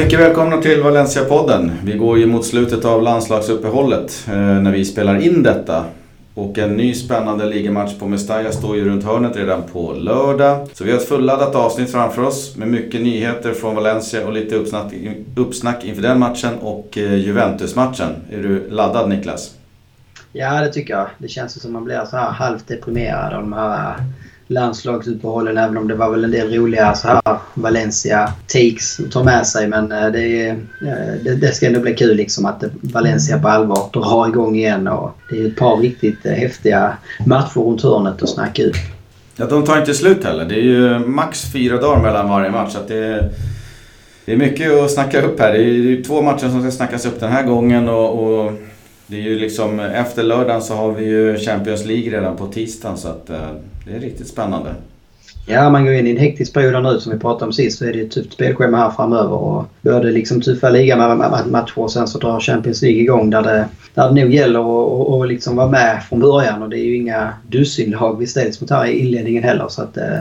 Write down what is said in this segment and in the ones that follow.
Mycket välkomna till Valencia-podden. Vi går ju mot slutet av landslagsuppehållet eh, när vi spelar in detta. Och en ny spännande ligamatch på Mestalla står ju runt hörnet redan på lördag. Så vi har ett fulladdat avsnitt framför oss med mycket nyheter från Valencia och lite uppsnack, uppsnack inför den matchen och eh, Juventus-matchen. Är du laddad Niklas? Ja, det tycker jag. Det känns som att man blir så här halvt deprimerad av de här landslagsuppehållen även om det var väl en del roliga så här Valencia-takes att ta med sig. Men eh, det, eh, det, det ska ändå bli kul liksom att Valencia på allvar drar igång igen. Och det är ett par riktigt eh, häftiga matcher runt hörnet att snacka ut. Ja, de tar inte slut heller. Det är ju max fyra dagar mellan varje match. Så det, det är mycket att snacka upp här. Det är två matcher som ska snackas upp den här gången. och, och det är ju liksom, efter lördagen så har vi ju Champions League redan på tisdagen så att eh, det är riktigt spännande. Ja, man går in i en hektisk period nu som vi pratade om sist så är det ett tufft spelschema här framöver. Och både liksom tuffa ligamatcher och sen så drar Champions League igång där det, där det nog gäller att liksom vara med från början. Och det är ju inga dussinlag vi ställs mot här i inledningen heller. Så att eh,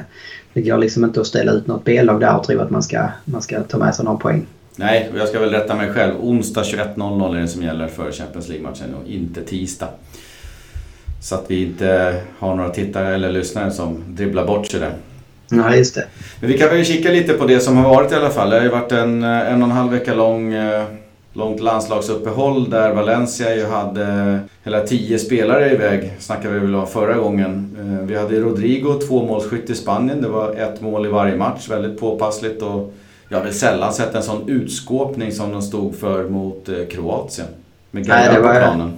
det går liksom inte att ställa ut något B-lag där och tro att man ska, man ska ta med sig någon poäng. Nej, jag ska väl rätta mig själv. Onsdag 21.00 är det som gäller för Champions League-matchen och inte tisdag. Så att vi inte har några tittare eller lyssnare som dribblar bort sig där. Nej, just det. Men vi kan väl kika lite på det som har varit i alla fall. Det har ju varit en, en och en halv vecka lång eh, långt landslagsuppehåll där Valencia ju hade hela tio spelare iväg, snackade vi väl om förra gången. Eh, vi hade Rodrigo, tvåmålsskytt i Spanien. Det var ett mål i varje match, väldigt påpassligt. Och jag väl sällan sett en sån utskåpning som de stod för mot eh, Kroatien. Med Gaia på planen.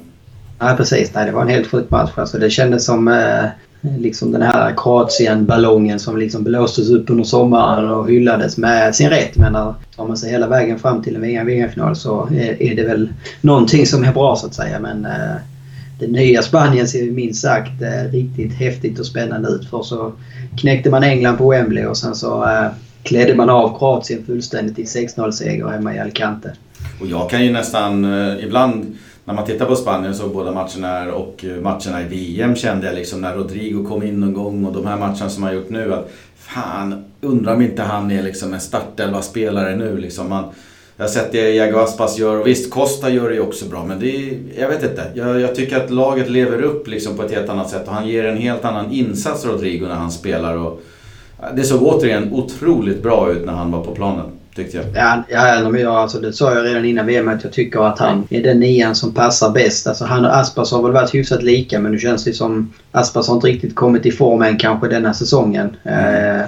Nej, precis. Nej, det var en helt sjuk match. Alltså, det kändes som eh, liksom den här Kroatien-ballongen som liksom blåstes upp under sommaren och hyllades med sin rätt. Men när tar man sig hela vägen fram till en VM-final så är, är, det väl någonting som är bra så att säga. Men eh, det nya Spanien ser minst sagt eh, riktigt häftigt och spännande ut. För så knäckte man England på Wembley och sen så eh, klädde man av Kroatien fullständigt i 6-0-seger hemma i Alicante. Och jag kan ju nästan eh, ibland när man tittar på Spanien så båda matcherna och eh, matcherna i VM kände jag liksom när Rodrigo kom in någon gång och de här matcherna som han gjort nu att fan, undrar om inte han är liksom en startelva-spelare nu liksom. Man, jag har sett det Iago Aspas gör och visst Costa gör det ju också bra men det är, jag vet inte. Jag, jag, tycker att laget lever upp liksom på ett helt annat sätt och han ger en helt annan insats Rodrigo när han spelar. Och, det såg återigen otroligt bra ut när han var på planen. Tyckte jag. Ja, ja men jag, alltså, det sa jag redan innan VM att jag tycker att han är den nian som passar bäst. Alltså, han och Aspas har väl varit hyfsat lika men nu känns det som Aspas har inte riktigt kommit i form än kanske denna säsongen. Mm. Eh,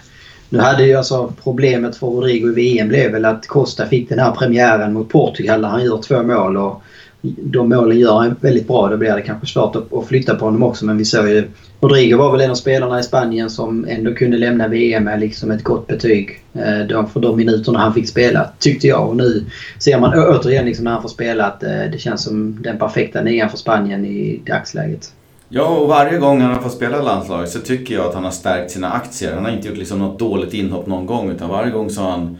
nu hade ju alltså problemet för Rodrigo i VM blev väl att Costa fick den här premiären mot Portugal där han gör två mål. Och de målen gör han väldigt bra. Då blir det kanske svårt att, flytta på honom också. Men vi såg ju... Rodrigo var väl en av spelarna i Spanien som ändå kunde lämna VM med liksom ett gott betyg. Eh, för de minuterna han fick spela, tyckte jag. Och nu ser man återigen liksom när han får spela att eh, det känns som den perfekta nian för Spanien i dagsläget. Ja, och varje gång han har fått spela landslaget så tycker jag att han har stärkt sina aktier. Han har inte gjort liksom något dåligt inhopp någon gång utan varje gång så har han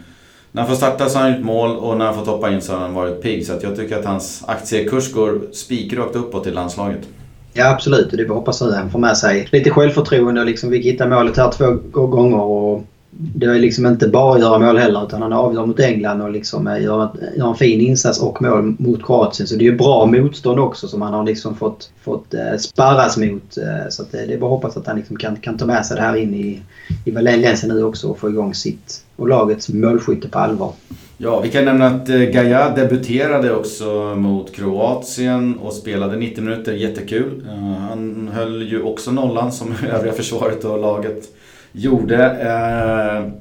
när han får starta så har han gjort mål och när han får toppa in så har han varit pigg. Så jag tycker att hans aktiekurs går spikrakt uppåt i landslaget. Ja absolut, det är bara hoppas att han får med sig lite självförtroende och liksom fick hitta målet här två gånger. Och det är liksom inte bara att göra mål heller utan han avgör mot England och liksom eh, gör, gör en fin insats och mål mot Kroatien. Så det är ju bra motstånd också som han har liksom fått, fått eh, sparras mot. Eh, så det, det är bara att hoppas att han liksom kan, kan ta med sig det här in i, i Valencia nu också och få igång sitt och lagets målskytte på allvar. Ja, vi kan nämna att eh, Gaia debuterade också mot Kroatien och spelade 90 minuter, jättekul. Eh, han höll ju också nollan som övriga försvaret och laget gjorde. Eh,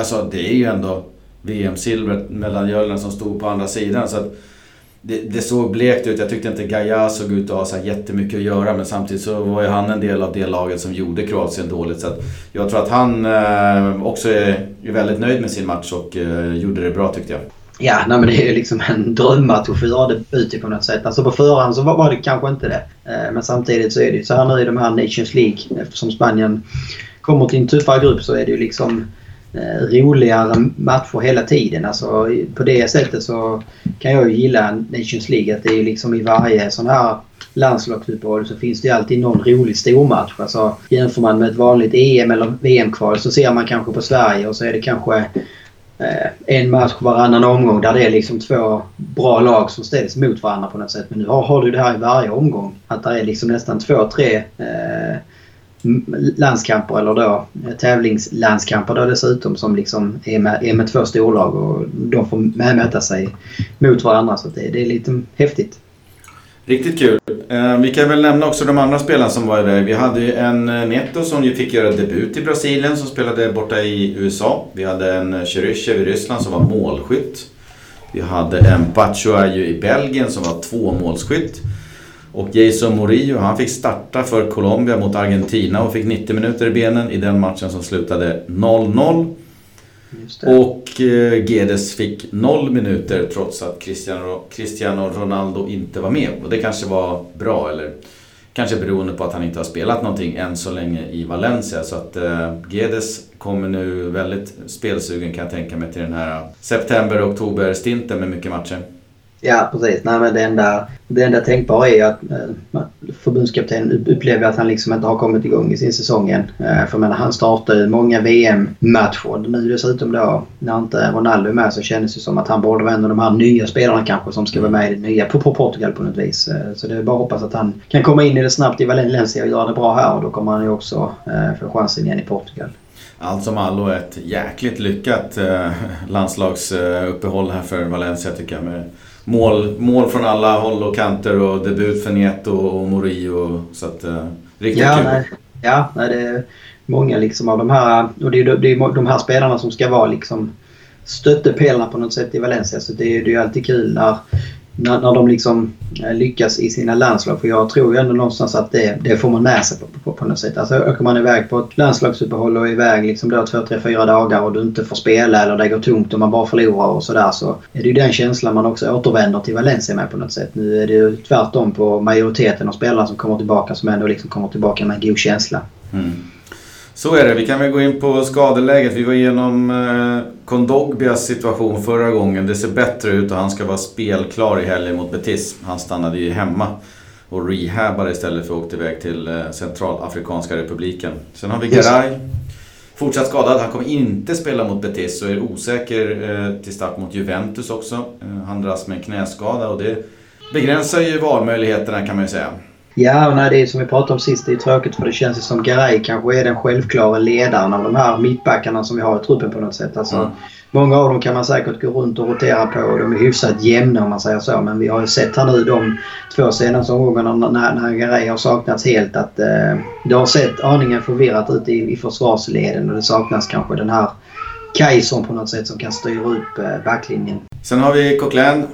alltså det är ju ändå VM-silvret, medaljören som stod på andra sidan. Så att det, det, såg blekt ut. Jag tyckte inte Gaia såg ut att ha så jättemycket att göra men samtidigt så var ju han en del av det laget som gjorde Kroatien dåligt. Så jag tror att han eh, också är, är, väldigt nöjd med sin match och eh, gjorde det bra tyckte jag. Ja, nej, men det är ju liksom en drömmatch att få göra debut i på något sätt. Alltså på förhand så var, var det kanske inte det. Eh, men samtidigt så är det ju så här nu i de här Nations League eftersom Spanien kommer till en tuffare grupp så är det ju liksom eh, Eh, roligare matcher hela tiden. Alltså, på det sättet så kan jag ju gilla Nations League. Att det är liksom i varje sån här landslagsuppehåll så finns det ju alltid någon rolig stormatch. Alltså, jämför man med ett vanligt EM eller VM-kval så ser man kanske på Sverige och så är det kanske eh, en match varannan omgång där det är liksom två bra lag som ställs mot varandra på något sätt. Men nu har, har du det här i varje omgång. Att det är liksom nästan två, tre eh, landskamper eller då eh, tävlingslandskamper då dessutom som liksom är med, är med två storlag och de får mäta sig mot varandra. Så det, det är lite häftigt. Riktigt kul. Eh, vi kan väl nämna också de andra spelarna som var iväg. Vi hade ju en eh, Neto som ju fick göra debut i Brasilien som spelade borta i USA. Vi hade en Cheryshev i Ryssland som var målskytt. Vi hade en Batshuayu i Belgien som var tvåmålsskytt. Och Jason Murillo, han fick starta för Colombia mot Argentina och fick 90 minuter i benen i den matchen som slutade 0-0. Och eh, Gedes fick 0 minuter trots att Cristiano, Cristiano Ronaldo inte var med. Och det kanske var bra eller kanske beroende på att han inte har spelat någonting än så länge i Valencia. Så att eh, Gedes kommer nu väldigt spelsugen kan jag tänka mig till den här september-oktober-stinten med mycket matcher. Ja, precis. Nej, men det, enda, det enda tänkbara är att eh, förbundskaptenen upplever att han liksom inte har kommit igång i sin säsong än. Eh, för menar, han startar ju många VM-matcher. Nu dessutom då, när inte Ronaldo är med så känns det som att han borde vara en av de här nya spelarna kanske som ska vara med i det nya på, på Portugal på något vis. Eh, så det är bara att hoppas att han kan komma in i det snabbt i Valencia och göra det bra här och då kommer han ju också eh, få chansen igen i Portugal allt som allo ett jäkligt lyckat eh, landslagsuppehåll här för Valencia tycker jag. Med mål, mål från alla håll och kanter och debut för Neto och Morillo. Så att, eh, riktigt ja, kul. Nej, ja, nej, det är många liksom av de här, och det är, det är de här spelarna som ska vara liksom stöttepelarna på något sätt i Valencia. Så det är ju alltid kul när när, när de liksom eh, lyckas i sina landslag. För jag tror ju ändå någonstans att det, det får man med sig på, på, på något sätt. Alltså åker man iväg på ett landslagsuppehåll och är iväg liksom då två, tre, fyra dagar och du inte får spela eller det går tomt och man bara förlorar och sådär så är det ju den känslan man också återvänder till Valencia med på något sätt. Nu är det ju tvärtom på majoriteten av spelarna som kommer tillbaka som ändå liksom kommer tillbaka med en god känsla. Mm. Så är det. Vi kan väl gå in på skadeläget. Vi var igenom eh, Kondogbias situation förra gången. Det ser bättre ut och han ska vara spelklar i helgen mot Betis. Han stannade ju hemma och rehabade istället för att åka iväg till eh, Centralafrikanska republiken. Sen har vi Garay. Fortsatt skadad. Han kommer inte spela mot Betis och är osäker eh, till start mot Juventus också. Eh, han dras med en knäskada och det begränsar ju valmöjligheterna kan man ju säga. Ja, och nej, det är som vi pratade om sist. Det är tråkigt för det känns som Garay kanske är den självklara ledaren av de här mittbackarna som vi har i truppen på något sätt. Alltså, mm. Många av dem kan man säkert gå runt och rotera på och de är hyfsat jämna om man säger så. Men vi har ju sett här nu de två senaste omgångarna när, när Garay har saknats helt att eh, det har sett aningen förvirrat ut i, i försvarsleden och det saknas kanske den här Kajson på något sätt som kan styra upp eh, backlinjen. Sen har vi Coquelin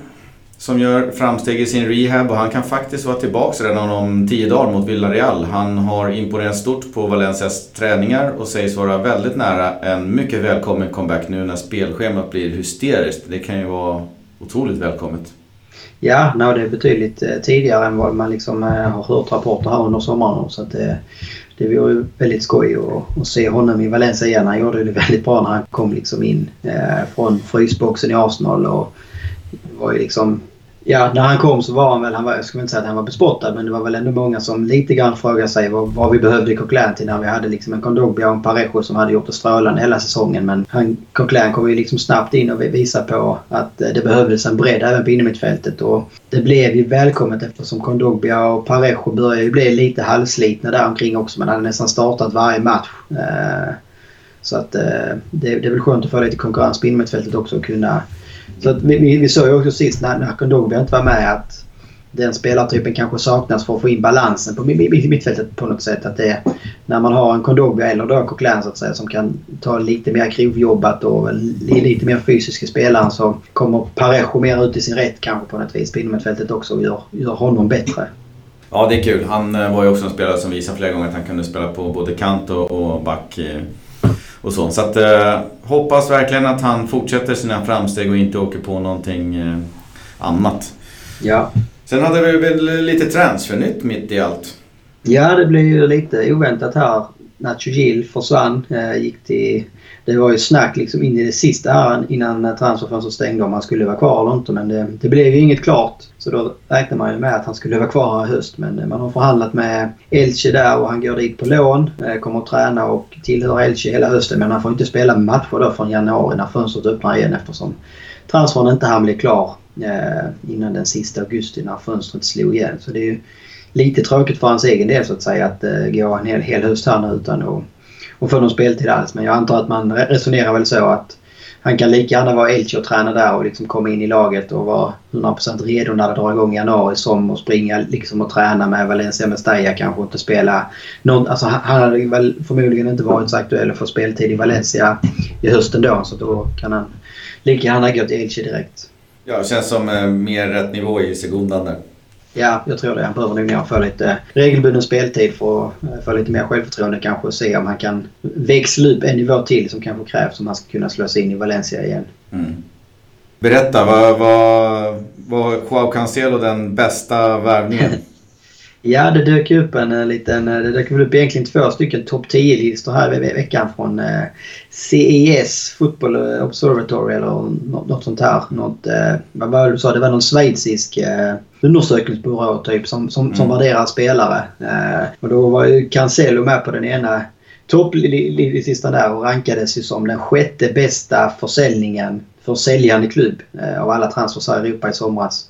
som gör framsteg i sin rehab och han kan faktiskt vara tillbaka redan om 10 dagar mot Villarreal. Han har imponerat stort på Valencias träningar och sägs vara väldigt nära en mycket välkommen comeback nu när spelschemat blir hysteriskt. Det kan ju vara otroligt välkommet. Ja, no, det är betydligt eh, tidigare än vad man liksom eh, har hört rapporter här under sommaren. Så att det, det vore väldigt skoj att, att se honom i Valencia igen. Han gjorde det väldigt bra när han kom liksom in från frysboxen i Arsenal. Och, var ju liksom... Ja, när han kom så var han väl, han var, jag skulle inte säga att han var bespottad, men det var väl ändå många som lite grann frågade sig vad, vad vi behövde Coquelin till när vi hade liksom en Kondogbia och en Parejo som hade gjort det strålande hela säsongen. Men han, Coquelin kom ju liksom snabbt in och visade på att eh, det behövdes en bredd även på innermittfältet. Och det blev ju välkommet eftersom Kondogbia och Parejo började ju bli lite halvslitna där omkring också. Men hade nästan startat varje match. Eh, så att eh, det, det är väl skönt att få lite konkurrens på innermittfältet också och kunna så att vi, vi, vi såg ju också sist när, när Kondogbia inte var med att den spelartypen kanske saknas för att få in balansen på mittfältet på något sätt. Att det när man har en Kondogbia eller då Coquelin så att säga som kan ta lite mer grovjobbat och lite mer fysiska spelaren så kommer Parejo mer ut i sin rätt kanske på något vis på innermittfältet också och gör, gör honom bättre. Ja, det är kul. Han eh, var ju också en spelare som visade flera gånger att han kunde spela på både kant och, back eh, och så. Så att, eh, hoppas verkligen att han fortsätter sina framsteg och inte åker på någonting eh, annat. Ja. Sen hade vi väl lite transfernytt mitt i allt. Ja, det blev ju lite oväntat här Nacho Gil försvann. Eh, gick till, det var ju snack liksom in i det sista här innan transferfönstret stängde om han skulle vara kvar eller inte. Men det, det, blev ju inget klart. Så då räknade man ju med att han skulle vara kvar här i höst. Men eh, man har förhandlat med Elche där och han går dit på lån. Eh, kommer att träna och tillhör Elche hela hösten. Men han får inte spela matcher då från januari när fönstret öppnar igen eftersom transfern inte hann bli klar innan den sista augusti när fönstret slog igen. Så det är ju lite tråkigt för hans egen del så att säga att eh, gå en hel, hel höst här nu utan att, och få någon speltid alls. Men jag antar att man resonerar väl så att han kan lika gärna vara Elche och träna där och liksom komma in i laget och vara 100% redo när det drar igång i januari som och springa liksom och träna med Valencia Mestalla kanske inte spela. Någon, alltså han hade väl förmodligen inte varit så aktuell att få speltid i Valencia i hösten då så då kan han lika gärna gå till Elche direkt. Ja, det känns som eh, mer rätt nivå i sekundan där. Ja, jag tror det. Han behöver nog få lite regelbunden speltid för att eh, få lite mer självförtroende kanske och se om han kan växla upp en nivå till som kanske krävs om han ska kunna slå sig in i Valencia igen. Mm. Berätta, vad var Joao Cancelo den bästa värvningen? Ja, det dök upp en eh, liten... Eh, det dök upp egentligen två stycken topp 10-listor här i veckan från CES, Football Observatory eller något, sånt här. Något, vad var det du sa? Det var någon schweizisk undersökningsbyrå typ som, som, mm. som värderar spelare. Och då var ju Cancelo med på den ena topplistan där och rankades ju som den sjätte bästa försäljningen för säljande klubb av alla transfers i Europa i somras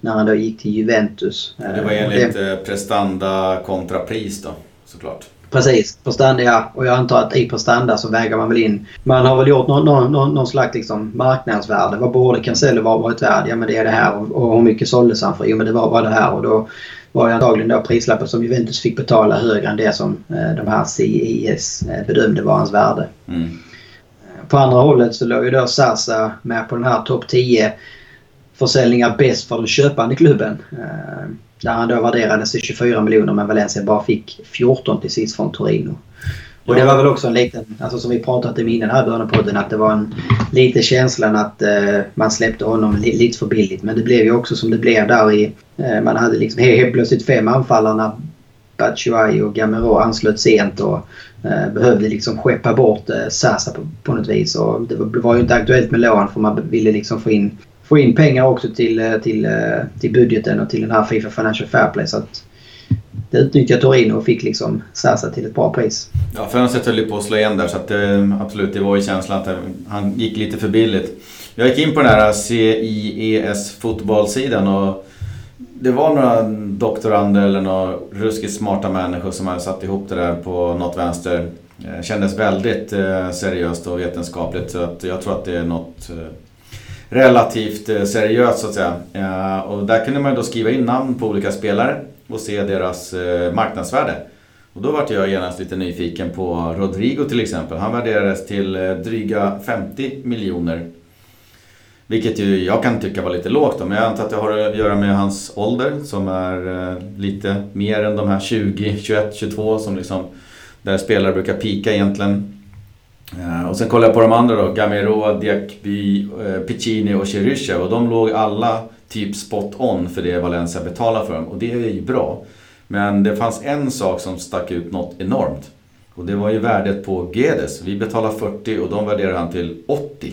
när han då gick till Juventus. Det var enligt det, eh, prestanda kontra pris då såklart. Precis, prestanda ja. Och jag antar att i prestanda så väger man väl in... Man har väl gjort någon, någon, någon slags liksom marknadsvärde. Vad borde Cancelo vara varit värd? Ja men det är det här. Och, och hur mycket såldes han för? Jo men det var bara det här. Och då var ju antagligen då prislappen som Juventus fick betala högre än det som eh, de här CIS eh, bedömde var hans värde. Mm. På andra hållet så låg ju då Sasa med på den här topp 10 försäljningar bäst för den köpande klubben. Eh, där han då värderades till 24 miljoner men Valencia bara fick 14 till sist från Torino. Och det var väl också en liten, alltså som vi pratat om innan här början av podden, att det var en lite känslan att uh, man släppte honom li lite för billigt. Men det blev ju också som det blev där i... Uh, man hade liksom helt plötsligt fem anfallare när Batshuayi och Gamero anslöt sent och uh, behövde liksom skeppa bort uh, Sasa på, på något vis. Och det var, var ju inte aktuellt med lån för man ville liksom få in få in pengar också till, eh, till, eh, till budgeten och till den här Fifa Financial Fair Play. Så att det utnyttjade Torino och fick liksom Sasa till ett bra pris. Ja, fönstret höll ju på att slå igen där så att eh, absolut, det var ju känslan att han gick lite för billigt. Jag gick in på den här CIES fotbollssidan och det var några doktorander eller några ruskigt smarta människor som hade satt ihop det där på något vänster. Det kändes väldigt seriöst och vetenskapligt så att jag tror att det är något relativt eh, seriöst så att säga. Eh, och där kunde man då skriva in namn på olika spelare och se deras eh, marknadsvärde. Och då vart jag genast lite nyfiken på Rodrigo till exempel. Han värderades till dryga 50 miljoner. Vilket ju jag kan tycka var lite lågt då, men jag antar att det har att göra med hans ålder som är lite mer än de här 20, 21, 22 som liksom där spelare brukar pika egentligen. Eh, och sen kollade jag på de andra då, Gamero, Diakby, eh, Piccini och Cheryshev och de låg alla typ spot on för det Valencia betalar för dem och det är ju bra. Men det fanns en sak som stack ut något enormt. Och det var ju värdet på Gedes. Vi betalar 40 och de värderar han till 80.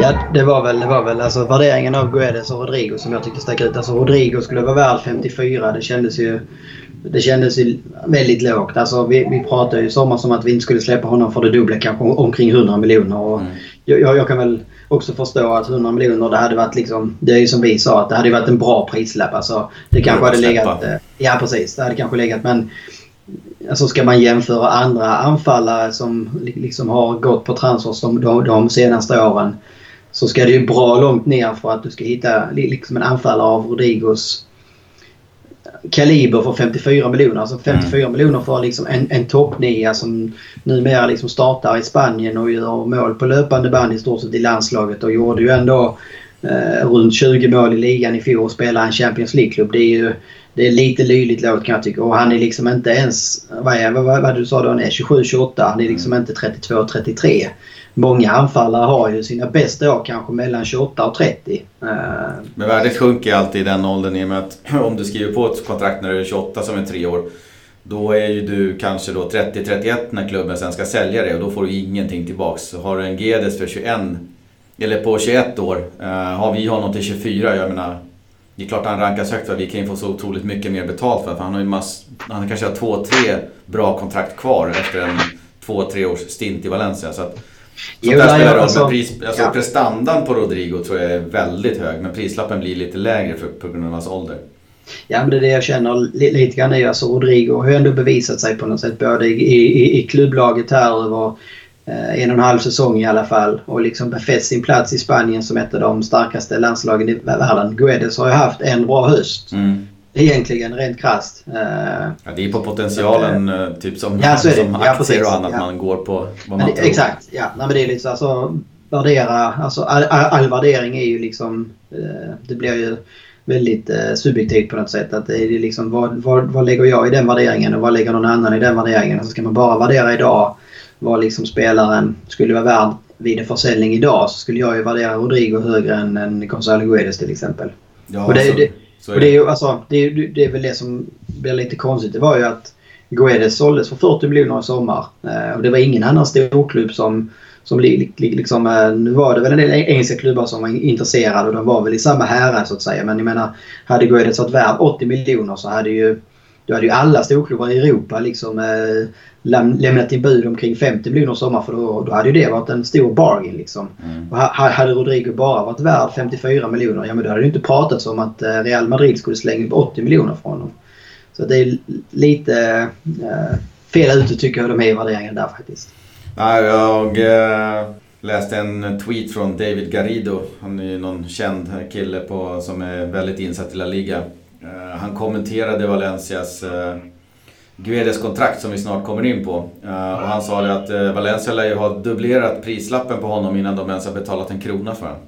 Ja, det var väl, det var väl alltså värderingen av Guedes och Rodrigo som jag tyckte stack ut. Alltså Rodrigo skulle vara värd 54. Det kändes ju det kändes ju väldigt lågt. Alltså, vi, vi pratade ju i somras om att vi inte skulle släppa honom för det dubbla, kanske omkring 100 miljoner. mm. jag, jag, kan väl också förstå att 100 miljoner, det hade varit liksom... Det är ju som vi sa, att det hade varit en bra prislapp. Alltså, det kanske hade legat... Eh, ja, precis. Det hade kanske legat, men... Alltså ska man jämföra andra anfallare som liksom har gått på transfers de, de, de senaste åren så ska det ju bra långt ner för att du ska hitta liksom en anfallare av Rodrigos kaliber för 54 miljoner. Alltså 54 mm. miljoner för liksom en, en toppnia som numera liksom startar i Spanien och gör mål på löpande band i stort sett i landslaget och gjorde ju ändå eh, runt 20 mål i ligan i fjol och spelade en Champions League-klubb. Det är ju det är lite löjligt lågt kan jag tycka. Och han är liksom inte ens... Vad, är, vad, vad, vad du sa då? Han är 27-28. Han är liksom inte 32-33 många anfallare har ju sina bästa år kanske mellan 28 och 30. Men värdet sjunker alltid i den åldern i och med att om du skriver på ett kontrakt när du är 28 som är tre år Då är ju du kanske då 30-31 när klubben sen ska sälja det och då får du ingenting tillbaks. Så har du en Gedes för 21, eller på 21 år, eh, har vi honom till 24, jag menar det är klart han rankas högt för vi kan ju få så otroligt mycket mer betalt för för han har ju mass, han kanske har två, tre bra kontrakt kvar efter en två, tre års stint i Valencia. Så att, så där spelar roll. Alltså, pris, alltså ja. prestandan på Rodrigo tror jag är väldigt hög men prislappen blir lite lägre för, på grund av hans ålder. Ja men det är det jag känner lite grann är alltså Rodrigo har ju ändå bevisat sig på något sätt både i, i, i klubblaget här över eh, en och en halv säsong i alla fall och liksom befäst sin plats i Spanien som ett av de starkaste landslagen i världen. Guedes har ju haft en bra höst. Mm. Egentligen rent krasst. Uh, ja, det är på potentialen att, uh, typ som, ja, som ja, aktier och annat ja. man går på vad man det, tror. Exakt, ja. Nej, men det är lite så alltså värdera, alltså all, all, värdering är ju liksom, uh, det blir ju väldigt eh, subjektivt på något sätt. Att det är liksom, vad, vad, vad lägger jag i den värderingen och vad lägger någon annan i den värderingen? Alltså ska man bara värdera idag vad liksom spelaren skulle vara värd vid en försäljning idag så skulle jag ju värdera Rodrigo högre än, än Gonzalo Guedes till exempel. Ja, och det, så, det, så och det, är ju, alltså, det, är, det är väl det som blir lite konstigt. Det var ju att Guedes såldes för 40 miljoner i sommar. Eh, och det var ingen annan storklubb som som liksom, eh, nu var det väl en del engelska klubbar som var intresserade och de var väl i samma härad så att säga. Men jag menar, hade Guedes varit värd 80 miljoner så hade ju, då hade ju alla storklubbar i Europa liksom eh, lämnat in bud omkring 50 miljoner sommar för då, då hade ju det varit en stor bargain. Liksom. Mm. Och hade Rodrigo bara varit värd 54 miljoner, ja men då hade det inte pratats om att eh, Real Madrid skulle slänga upp 80 miljoner från honom. Så det är lite eh, fel ute tycker jag de är i värderingen där faktiskt. Nej, jag eh, läste en tweet från David Garrido. Han är ju någon känd kille på, som är väldigt insatt i La Liga. Eh, han kommenterade Valencias eh, Guedes kontrakt som vi snart kommer in på. och han sa det att Valencia lär ju ha dubblerat prislappen på honom innan de ens har betalat en krona för honom.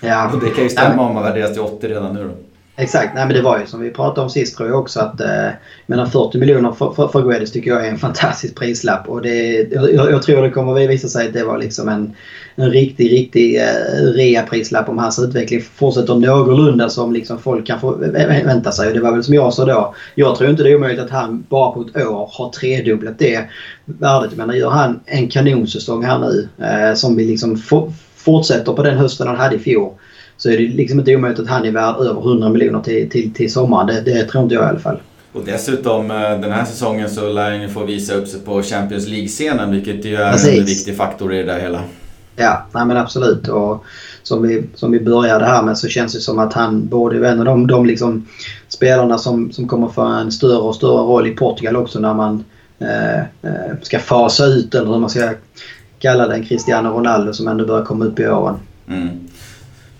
Ja. och det kan ju stämma om man värderas till 80 redan nu då. Exakt, nej men det var ju som vi pratade om sist tror jag också att eh, menar 40 miljoner för, för, för Guedes tycker jag är en fantastisk prislapp. Och det, jag, jag tror det kommer att visa sig att det var liksom en, en riktig, riktig eh, rea-prislapp om hans utveckling fortsätter någorlunda som liksom folk kan få vänta sig. Och det var väl som jag sa då. Jag tror inte det är omöjligt att han bara på ett år har tredubblat det värdet. Men gör han en kanonsäsong här nu eh, som vi liksom fortsätter på den hösten han hade i fjol så är det liksom inte omöjligt att han är värd över 100 miljoner till, till, till sommaren. Det, det tror inte jag i alla fall. Och dessutom eh, den här säsongen så lär han få visa upp sig på Champions League-scenen vilket ju är Precis. en viktig faktor i det där hela. Ja, nej men absolut. Och som vi, som vi började här med så känns det som att han borde vara en av de, de liksom spelarna som, som kommer få en större och större roll i Portugal också när man eh, eh ska fasa ut eller hur man ska kalla den Cristiano Ronaldo som ändå börjar komma upp i åren. Mm.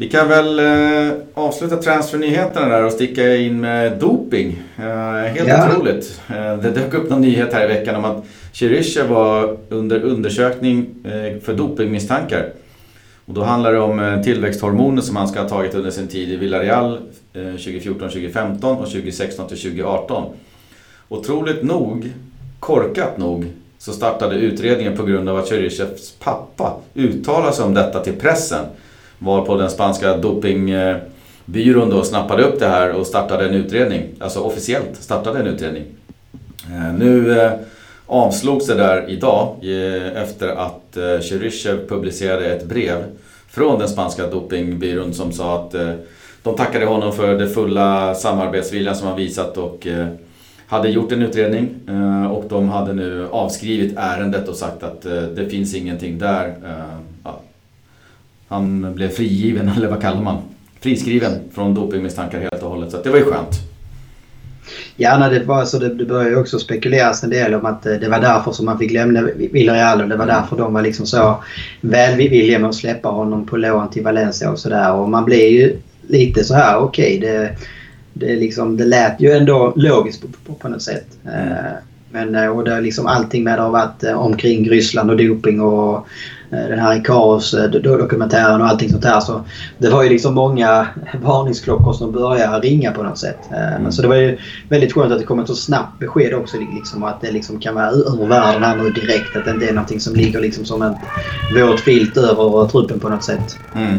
Vi kan väl eh, avsluta transfernyheterna där och sticka in med doping. Eh, helt ja. otroligt. Eh, det dök upp någon nyhet här i veckan om att Chirisha var under undersökning eh, för dopingmisstankar. Och då handlar det om eh, tillväxthormoner som han ska ha tagit under sin tid i Villarreal 2014-2015 eh, och 2016-2018. Otroligt nog, korkat nog, så startade utredningen på grund av att Chirishevs pappa uttalade sig om detta till pressen. Varpå den spanska dopingbyrån då snappade upp det här och startade en utredning. Alltså officiellt startade en utredning. Eh, nu eh, avslogs det där idag eh, efter att Cheryshev publicerade ett brev från den spanska dopingbyrån som sa att de tackade honom för det fulla samarbetsviljan som han visat och hade gjort en utredning och de hade nu avskrivit ärendet och sagt att det finns ingenting där. Han blev frigiven, eller vad kallar man? Friskriven från dopingmisstankar helt och hållet. Så det var ju skönt. Ja, nej, det, var, så det, det började ju också spekuleras en del om att eh, det var därför som man fick lämna Villarreal och det var mm. därför de var liksom så välvilliga med att släppa honom på lån till Valencia och sådär. Och man blir ju lite så här, okej okay, det, det, liksom, det lät ju ändå logiskt på, på, på något sätt. Mm. Eh, men eh, och det liksom allting med det har varit omkring Ryssland och doping och den här Ikaros-dokumentären och allting sånt här. Så det var ju liksom många varningsklockor som började ringa på något sätt. Eh, mm. Så det var ju väldigt skönt att det kom ett så snabbt besked också. Liksom, att det liksom kan vara ur världen här nu direkt. Att det inte är någonting som ligger liksom som en våt filt över truppen på något sätt. Mm.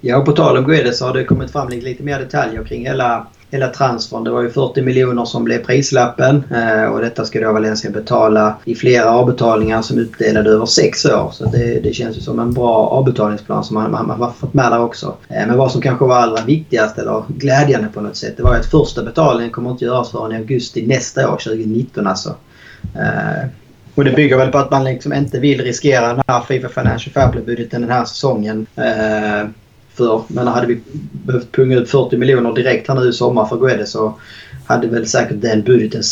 Ja, på tal om Guedes så har det kommit fram lite mer detaljer kring hela hela transfern. Det var ju 40 miljoner som blev prislappen eh, och detta ska då Valencia betala i flera avbetalningar som är uppdelade över sex år. Så det, det känns ju som en bra avbetalningsplan som man, man, man har fått med där också. Eh, men vad som kanske var allra viktigast eller glädjande på något sätt det var ju att första betalningen kommer inte göras förrän i augusti nästa år, 2019 alltså. Eh, och det bygger väl på att man liksom inte vill riskera den här Fifa Financial Fair budgeten den här säsongen. För, men hade vi behövt punga ut 40 miljoner direkt här nu i sommar för Guedes så hade väl säkert den budgeten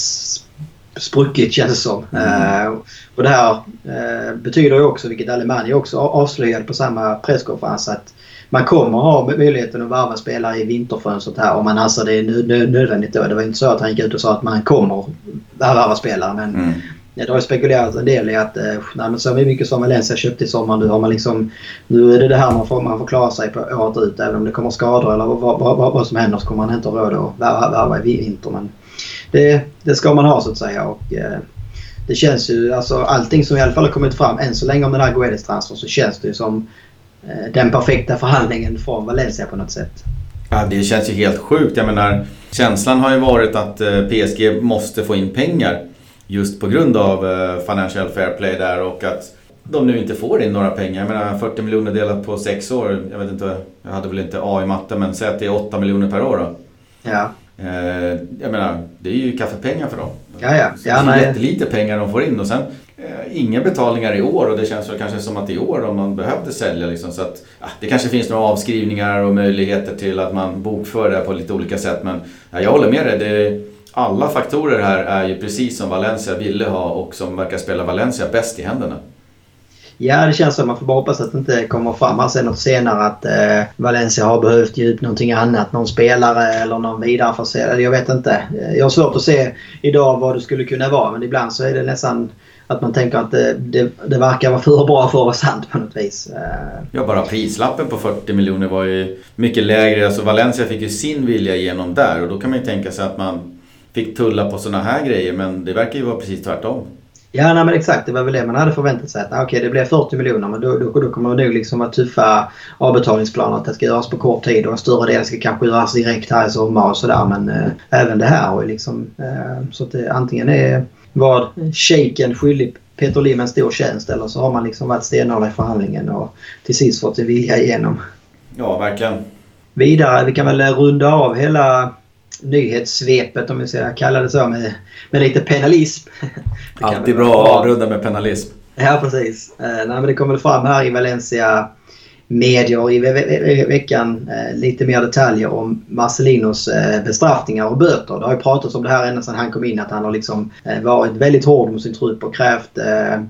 spruckit känns det som. Mm. Uh, och det här uh, betyder ju också, vilket Alemani också avslöjade på samma presskonferens, att man kommer ha möjligheten att varva spelare i vinterfönstret här om man anser det är nödvändigt då. Det var inte så att han gick ut och sa att man kommer varva spelare men mm. Det har spekulerats en del i att eh, nej, men så mycket som Valencia köpte i sommar nu har man liksom... Nu är det det här man får, man får klara sig på året ut. Även om det kommer skador eller vad, vad, vad, vad som händer så kommer man inte ha råd att värva i vinter. Men det, det ska man ha så att säga. Och, eh, det känns ju, alltså allting som i alla fall har kommit fram än så länge om den här Guedes-transfern så känns det ju som eh, den perfekta förhandlingen från Valencia på något sätt. Ja, det känns ju helt sjukt. Jag menar, känslan har ju varit att eh, PSG måste få in pengar. Just på grund av eh, Financial Fair Play där och att de nu inte får in några pengar. Jag menar 40 miljoner delat på sex år. Jag vet inte, jag hade väl inte A i matte men säg att det är 8 miljoner per år då. Ja. Eh, jag menar, det är ju kaffepengar för dem. Ja, ja. ja det är jättelite pengar de får in och sen eh, inga betalningar i år och det känns väl kanske som att i år om man behövde sälja liksom så att ja, det kanske finns några avskrivningar och möjligheter till att man bokför det på lite olika sätt men ja, jag håller med dig. Det, alla faktorer här är ju precis som Valencia ville ha och som verkar spela Valencia bäst i händerna. Ja, det känns som. Man får bara hoppas att det inte kommer fram här sen något senare att eh, Valencia har behövt ge ut någonting annat. Någon spelare eller någon vidareförsäljare. Jag vet inte. Jag har svårt att se idag vad det skulle kunna vara. Men ibland så är det nästan att man tänker att det, det, det verkar vara för bra för att vara sant på något vis. Eh, ja, bara prislappen på 40 miljoner var ju mycket lägre. Alltså Valencia fick ju sin vilja igenom där och då kan man ju tänka sig att man fick tulla på sådana här grejer men det verkar ju vara precis tvärtom. Ja, nej, men exakt. Det var väl det man hade förväntat sig. Att, okej, okay, det blev 40 miljoner men då, då, då kommer det nog liksom vara tuffa avbetalningsplaner. Att det ska göras på kort tid och en större del ska kanske göras direkt här i sommar och sådär. Men äh, även det här har ju liksom... Äh, så att det antingen är vad shejken skyldig Peter Lim en stor tjänst eller så har man liksom varit stenhård i förhandlingen och till sist fått sin vilja igenom. Ja, verkligen. Vidare, vi kan väl runda av hela nyhetssvepet om vi ska kalla det så med, med lite penalism. Alltid bra att avrunda med penalism. Ja precis. Eh, nej, men det kommer fram här i Valencia medier i ve ve veckan eh, lite mer detaljer om Marcelinos eh, bestraffningar och böter. Det har ju pratats om det här ända sedan han kom in att han har liksom eh, varit väldigt hård mot sin trupp och krävt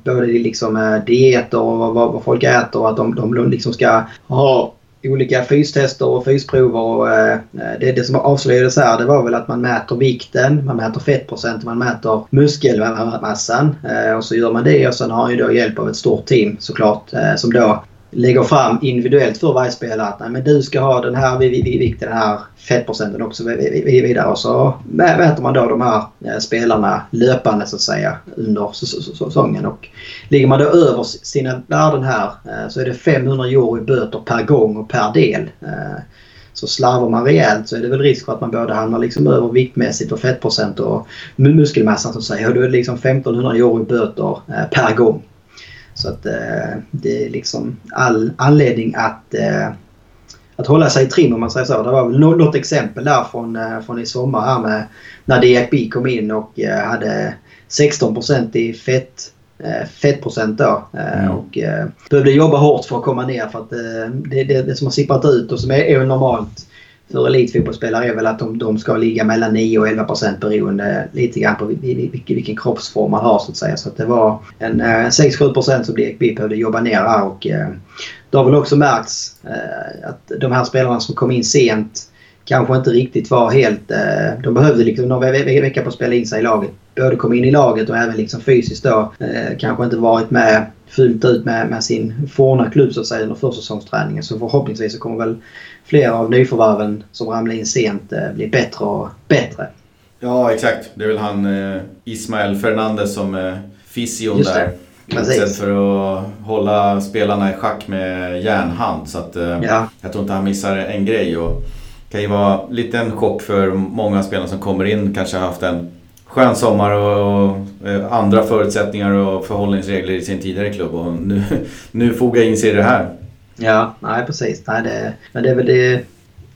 både liksom, dieter och vad, vad folk äter och att de, de liksom ska ha olika fystester och fysprover. Och, eh, eh, det, det som avslöjades här det var väl att man mäter vikten, man mäter fettprocent, man mäter muskelmassan. Eh, och så gör man det och sen har han ju då hjälp av ett stort team såklart eh, som då lägger fram individuellt för varje spelare att nej, men du ska ha den här vikten, den här fettprocenten också vidare. Och så mäter man då de här eh, spelarna löpande så att säga under säsongen. Och ligger man då över sina värden här eh, så är det 500 euro i böter per gång och per del. Eh, så slarvar man rejält så är det väl risk för att man både hamnar liksom över viktmässigt och fettprocent och muskelmassan så att säga. Och då är det liksom 1500 euro i böter per gång. Så att eh, det är liksom all anledning att, eh, att hålla sig i trim om man säger så. Det var väl något exempel där från, eh, från i sommar här med när DFB kom in och hade 16% i fett fettprocent då. Mm. Och behövde jobba hårt för att komma ner för att det, det, det som har sipprat ut och som är, är normalt för elitfotbollsspelare är väl att de, de ska ligga mellan 9 och 11 procent beroende lite grann på vilken, vilken kroppsform man har så att säga. Så att det var en eh, 6-7 procent som DFB behövde jobba ner här och eh, det har väl också märkts eh, att de här spelarna som kom in sent kanske inte riktigt var helt... Eh, de behövde liksom några veckor på att spela in sig i laget. Både komma in i laget och även liksom fysiskt då. Eh, kanske inte varit med fullt ut med, med sin forna klubb så att säga under försäsongsträningen. Så förhoppningsvis så kommer väl flera av nyförvärven som ramlar in sent eh, bli bättre och bättre. Ja exakt. Det är väl han Ismael Fernandez som är fysion där. Precis. För att hålla spelarna i schack med järnhand. Så att, ja. jag tror inte han missar en grej. Och kan ju vara lite en chock för många spelare som kommer in. Kanske har haft en skön sommar och, och eh, andra förutsättningar och förhållningsregler i sin tidigare klubb. Och nu, nu fogar in sig i det här. Ja, nej precis. Nej, det, men det är väl det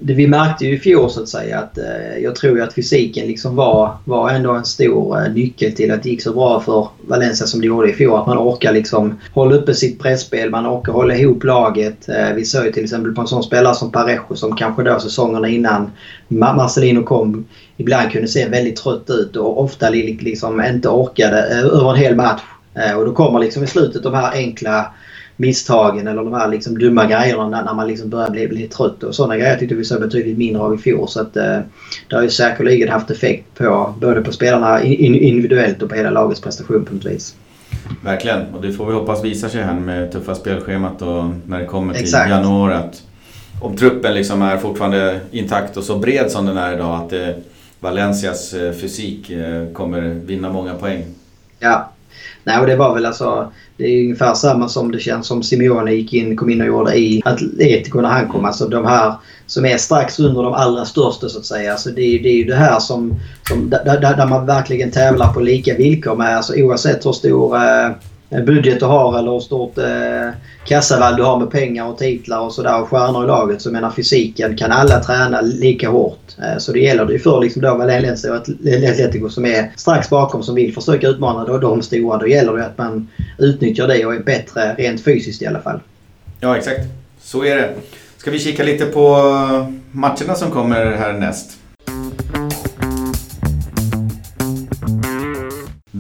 det vi märkte ju i fjol så att säga att eh, jag tror ju att fysiken liksom var, var ändå en stor eh, nyckel till att det gick så bra för Valencia som det gjorde i fjol. Att man orkar liksom hålla uppe sitt pressspel, man orkar hålla ihop laget. Eh, vi såg ju till exempel på en sån spelare som Parejo som kanske då säsongerna innan Marcelino kom ibland kunde se väldigt trött ut och ofta liksom inte orkade eh, över en hel match. Eh, och då kommer liksom i slutet de här enkla misstagen eller de här liksom dumma grejerna när, man liksom börjar bli, bli trött. Och sådana grejer tyckte vi såg betydligt mindre av i fjol. Så att, eh, det har ju säkerligen haft effekt på både på spelarna in, individuellt och på hela lagets prestation på något vis. Verkligen, och det får vi hoppas visar sig här med tuffa spelschemat och när det kommer till Exakt. januari. Att om truppen liksom är fortfarande intakt och så bred som den är idag att eh, Valencias eh, fysik eh, kommer vinna många poäng. Ja, Nej, och det var väl alltså... Det är ungefär samma som det känns som Simeone gick in, kom in och gjorde i Atletico när han kom. Alltså de här som är strax under de allra största så att säga. Alltså det, är, det är ju det här som, som där, där, man verkligen tävlar på lika villkor med. Alltså oavsett hur stor eh, Eh, budget du har eller hur stort eh, kassavalv du har med pengar och titlar och sådär och stjärnor i laget. Så jag menar fysiken kan alla träna lika hårt. Eh, så det gäller det ju för liksom då Valencia och Atletico som är strax bakom som vill försöka utmana då de stora. Då gäller det att man utnyttjar det och är bättre rent fysiskt i alla fall. Ja exakt. Så är det. Ska vi kika lite på matcherna som kommer härnäst?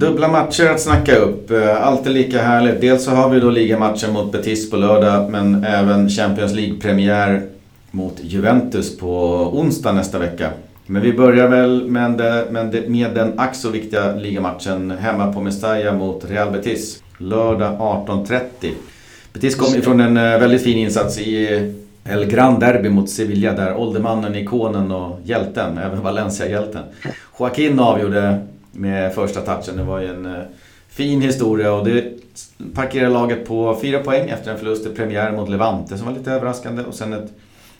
Dubbla matcher att snacka upp. Eh, alltid lika härligt. Dels så har vi då ligamatchen mot Betis på lördag men även Champions League-premiär mot Juventus på onsdag nästa vecka. Men vi börjar väl med, med, med den ack så viktiga ligamatchen hemma på Mestalla mot Real Betis. Lördag 18.30. Betis kom ifrån en eh, väldigt fin insats i El Gran Derby mot Sevilla där åldermannen, ikonen och hjälten, även Valencia-hjälten, Joaquin avgjorde med första touchen. Det var ju en eh, fin historia och det parkerade laget på fyra poäng efter en förlust i premiär mot Levante som var lite överraskande och sen ett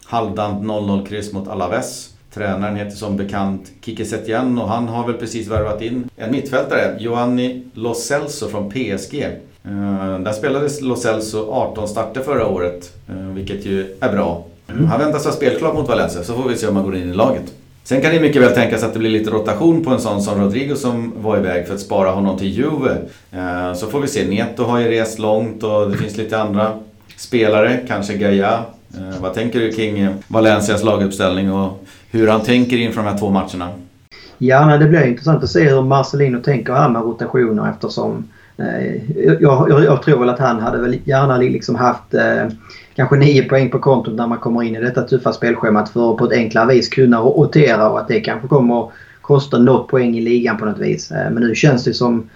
halvdant 0-0 kryss mot Alaves. Tränaren heter som bekant Kike Setien och han har väl precis värvat in en mittfältare, Giovanni Lo Celso från PSG. Uh, där spelades Lo Celso 18 starter förra året, uh, vilket ju är bra. Mm. Han väntas vara spelklar mot Valencia, så får vi se om han går in i laget. Sen kan det mycket väl tänkas att det blir lite rotation på en sån som Rodrigo som var iväg för att spara honom till Juve. Eh, så får vi se. Neto har ju rest långt och det finns lite andra spelare, kanske Gaia eh, vad tänker du kring eh, Valencias laguppställning och hur han tänker inför de här två matcherna? Ja, nej, det blir intressant att se hur Marcelino tänker här med rotationer eftersom eh, jag, jag, jag, tror väl att han hade väl gärna liksom haft eh, kanske nio poäng på kontot när man kommer in i detta tuffa spelschemat för att på ett enklare vis kunna rotera och att det kanske kommer att kosta något poäng i ligan på något vis. Eh, men nu känns det som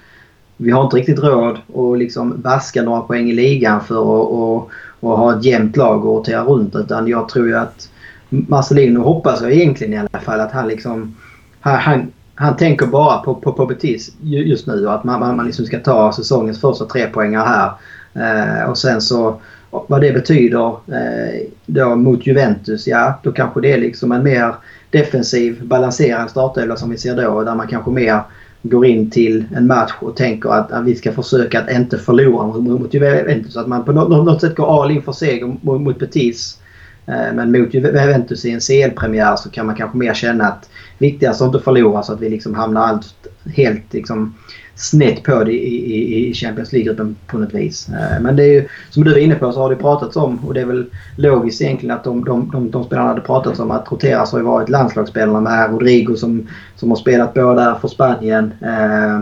vi har inte riktigt råd att liksom vaska några poäng i ligan för att och, och ha ett jämnt lag och rotera runt. Utan jag tror ju att Marcelino hoppas jag egentligen i alla fall att han liksom... Han, han, han tänker bara på, på, på Betis just nu och att man, man, liksom ska ta säsongens första tre poängar här. Eh, och sen så vad det betyder eh, då mot Juventus, ja då kanske det är liksom en mer defensiv balanserad startelva som vi ser då där man kanske mer går in till en match och tänker att, att vi ska försöka att inte förlora mot Juventus. Att man på något, sätt går all in för seger mot, mot Betis. Eh, men mot Juventus i en CL-premiär så kan man kanske mer känna att viktigast att inte förlora så att vi liksom hamnar allt helt liksom snett på det i, i, i Champions League-gruppen på något vis. Eh, men det är ju, som du är inne på så har det pratats om och det är väl logiskt egentligen att de, de, de, de spelarna hade pratats om att roteras har ju varit landslagsspelarna med Rodrigo som, som har spelat båda för Spanien. Eh,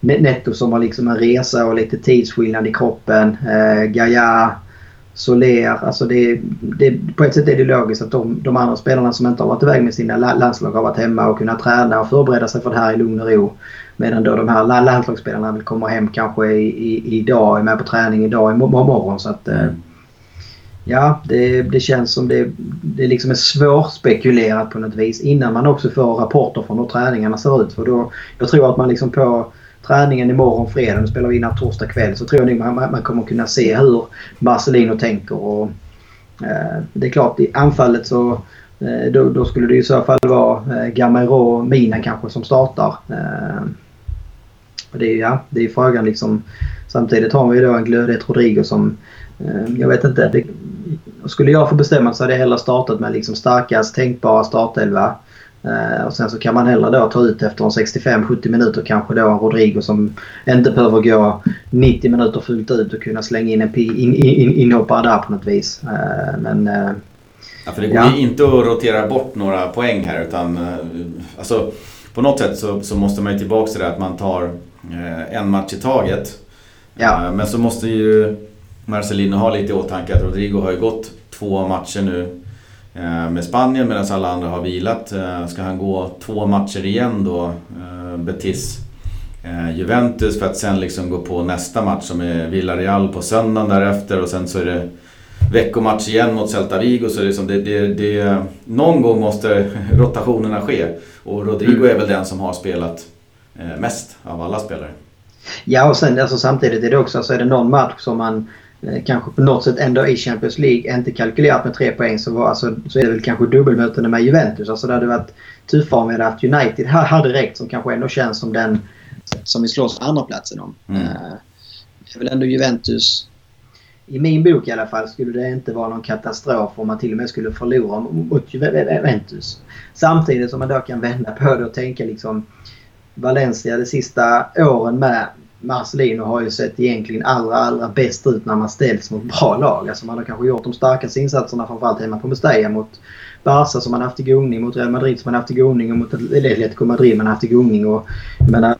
Netto som har liksom en resa och lite tidsskillnad i kroppen. Eh, Gaia, Soler. Alltså det, det, på ett sätt är det logiskt att de, de andra spelarna som inte har varit iväg med sina landslag har varit hemma och kunnat träna och förbereda sig för det här i lugn och ro. Medan då de här landslagsspelarna vill komma hem kanske i, i, idag, är med på träning idag imorgon. Så att, mm. Ja, det, det känns som det, det liksom är svårspekulerat på något vis innan man också får rapporter från hur träningarna ser ut. För då, jag tror att man liksom på träningen imorgon fredag, nu spelar vi in torsdag kväll, så tror jag man, man kommer kunna se hur Marcelino tänker. Och, eh, det är klart, i anfallet så Eh, då, då, skulle det i så fall vara Gamero och Mina kanske som startar. Det är, ja, det är frågan liksom. Samtidigt har vi då en glödhet Rodrigo som... Jag vet inte. Det, skulle jag få bestämma så hade jag hellre startat med liksom starkast tänkbara startelva. Eh, och sen så kan man hellre då ta ut efter en 65-70 minuter kanske då en Rodrigo som inte behöver gå 90 minuter fullt ut och kunna slänga in en in, in, inhoppare där på något vis. Eh, men... Eh, ja, för det går ju inte att rotera bort några poäng här utan alltså, på något sätt så, så måste man ju tillbaka till det att man tar en match i taget. Ja. Men så måste ju Marcelino ha lite i åtanke att Rodrigo har ju gått två matcher nu Eh, med Spanien medan alla andra har vilat. Eh, ska han gå två matcher igen då, eh, Betis Juventus för att sen liksom gå på nästa match som är Villarreal på söndagen därefter och sen så är det veckomatch igen mot Celta Vigo. Så liksom det, det, det, någon gång måste rotationerna ske. Och Rodrigo är väl den som har spelat mest av alla spelare. Ja och sen alltså, samtidigt är det också, så är det någon match som man Eh, kanske på något sätt ändå i Champions League inte kalkylerat med tre poäng så, var, alltså, så är det väl kanske dubbelmötena med Juventus. Alltså det hade varit tuffare om vi hade haft United här hade räckt som kanske ändå känns som den som vi slåss för andra platsen om. Mm. Uh, det är väl ändå Juventus i min bok i alla fall skulle det inte vara någon katastrof om man till och med skulle förlora mot Juventus. Samtidigt som man då kan vända på det och tänka liksom Valencia de sista åren med Marcelino har ju sett egentligen allra, allra bäst ut när man ställs mot bra lag. Alltså man har kanske gjort de starkaste insatserna framförallt hemma på Mestalla mot Barca som man haft i gungning, mot Real Madrid som man haft i gungning och mot Atletico Madrid man haft i gungning. Och, jag menar,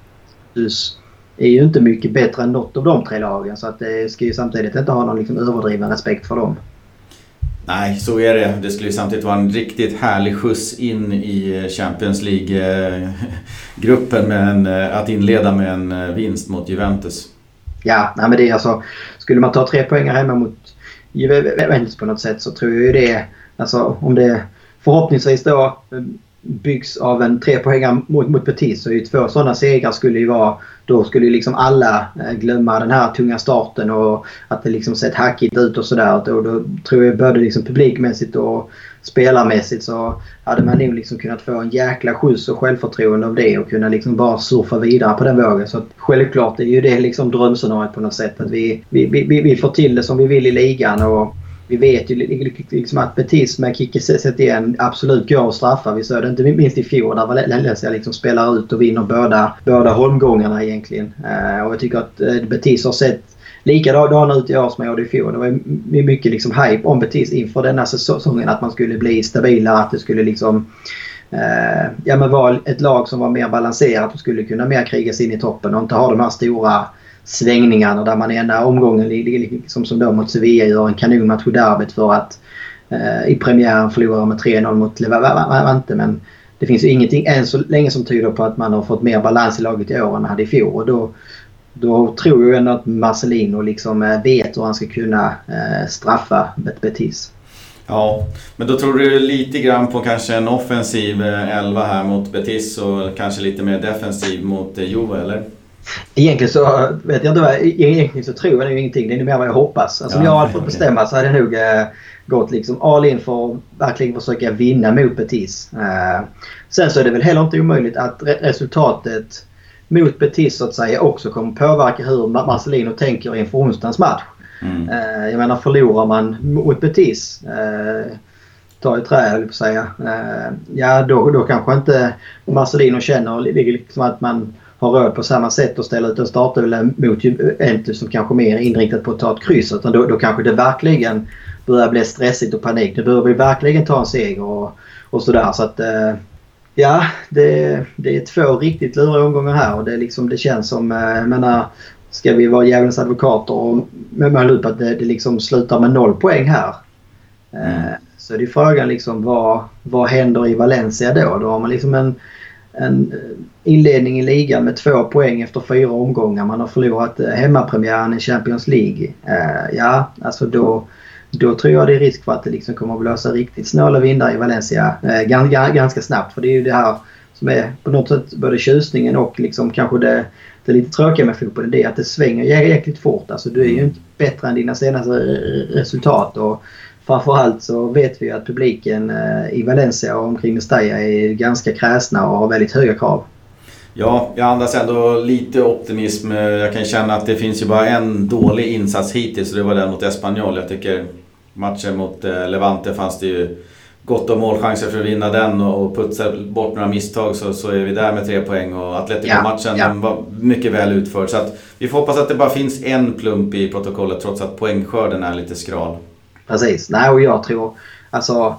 är ju inte mycket bättre än något av de tre lagen så att det ska ju samtidigt inte ha någon liksom överdriven respekt för dem. Nej, så är det. Det skulle ju samtidigt vara en riktigt härlig skjuts in i Champions League-gruppen med en, att inleda med en vinst mot Juventus. Ja, nej men det är alltså... Skulle man ta tre poäng hemma mot Juventus på något sätt så tror jag ju det... Alltså om det förhoppningsvis då eh, byggs av en trepoängare mot, mot Betis. Så ju två sådana segrar skulle ju vara... Då skulle ju liksom alla eh, glömma den här tunga starten och att det liksom sett hackigt ut och sådär. Och då tror jag både liksom publikmässigt och spelarmässigt så hade man nog liksom kunnat få en jäkla skjuts och självförtroende av det och kunna liksom bara surfa vidare på den vågen. Så självklart är ju det liksom drömscenariot på något sätt. Att vi, vi, vi, vi får till det som vi vill i ligan. och vi vet ju liksom att Betis med Kicke Setien absolut går att straffa. Vi såg det inte minst i fjol där Valencia liksom spelar ut och vinner båda, båda holmgångarna egentligen. Eh, och jag tycker att eh, Betis har sett likadana ut i år som jag gjorde i fjol. Det var mycket liksom hype om Betis inför denna säsongen. Att man skulle bli stabilare, att det skulle liksom eh, ja, men vara ett lag som var mer balanserat och skulle kunna mer kriga sig in i toppen och inte ha de här stora svängningarna där man ena omgången liksom som då mot Sevilla gör en kanonmatch i derbyt för att eh, i premiären förlora med 3-0 mot Levante. Men det finns ju ingenting än så länge som tyder på att man har fått mer balans i laget i år än man hade i fjol. Och då, då tror jag ändå att Marcelino liksom eh, vet hur han ska kunna eh, straffa Betis. Ja, men då tror du lite grann på kanske en offensiv eh, elva här mot Betis och kanske lite mer defensiv mot eh, Juve, eller? Egentligen så vet jag inte egentligen så tror jag nog ingenting. Det är mer vad jag hoppas. Alltså, ja, om jag hade fått okay. bestämma så hade jag nog eh, gått liksom all in för att verkligen försöka vinna mot Betis. Eh, sen så är det väl heller inte omöjligt att re resultatet mot Betis så att säga också kommer påverka hur Marcelino tänker inför onsdagens match. Mm. Eh, jag menar förlorar man mot Betis eh, ta i trä höll på att säga. Eh, ja då, då kanske inte Marcelino känner liksom att man har råd på samma sätt att ställa ut en startelva mot Juventus som kanske mer är inriktat på att ta ett kryss. Utan då, då kanske det verkligen börjar bli stressigt och panik. Nu behöver vi verkligen ta en seger och, och sådär. Så att, eh, ja, det, det är två riktigt luriga omgångar här och det, liksom, det känns som, eh, jag menar, ska vi vara djävulens advokater och måla upp att det, det liksom slutar med noll poäng här. Mm. Så det är frågan liksom vad, vad händer i Valencia då? Då har man liksom en en eh, inledning i ligan med två poäng efter fyra omgångar. Man har förlorat eh, hemmapremiären i Champions League. Uh, ja, alltså då, då tror jag det är risk för att det liksom kommer att blåsa riktigt snåla vindar i Valencia ganska, ganska snabbt. För det är ju det här som är på något sätt både tjusningen och liksom kanske det, det lite tråkiga med fotbollen. Det är att det svänger jäkligt fort. Alltså du är ju inte bättre än dina senaste resultat. Och framförallt så vet vi att publiken i Valencia och omkring Mestalla är ganska kräsna och har väldigt höga krav. Ja, jag andas ändå lite optimism. Jag kan känna att det finns ju bara en dålig insats hittills och det var den mot Espanyol. Jag tycker matchen mot eh, Levante fanns det ju gott om målchanser för att vinna den och putsa bort några misstag så, så är vi där med tre poäng. Och Atletico-matchen ja, ja. var mycket väl utförd. Så att vi får hoppas att det bara finns en plump i protokollet trots att poängskörden är lite skral. Precis. Nej, och jag tror... Alltså,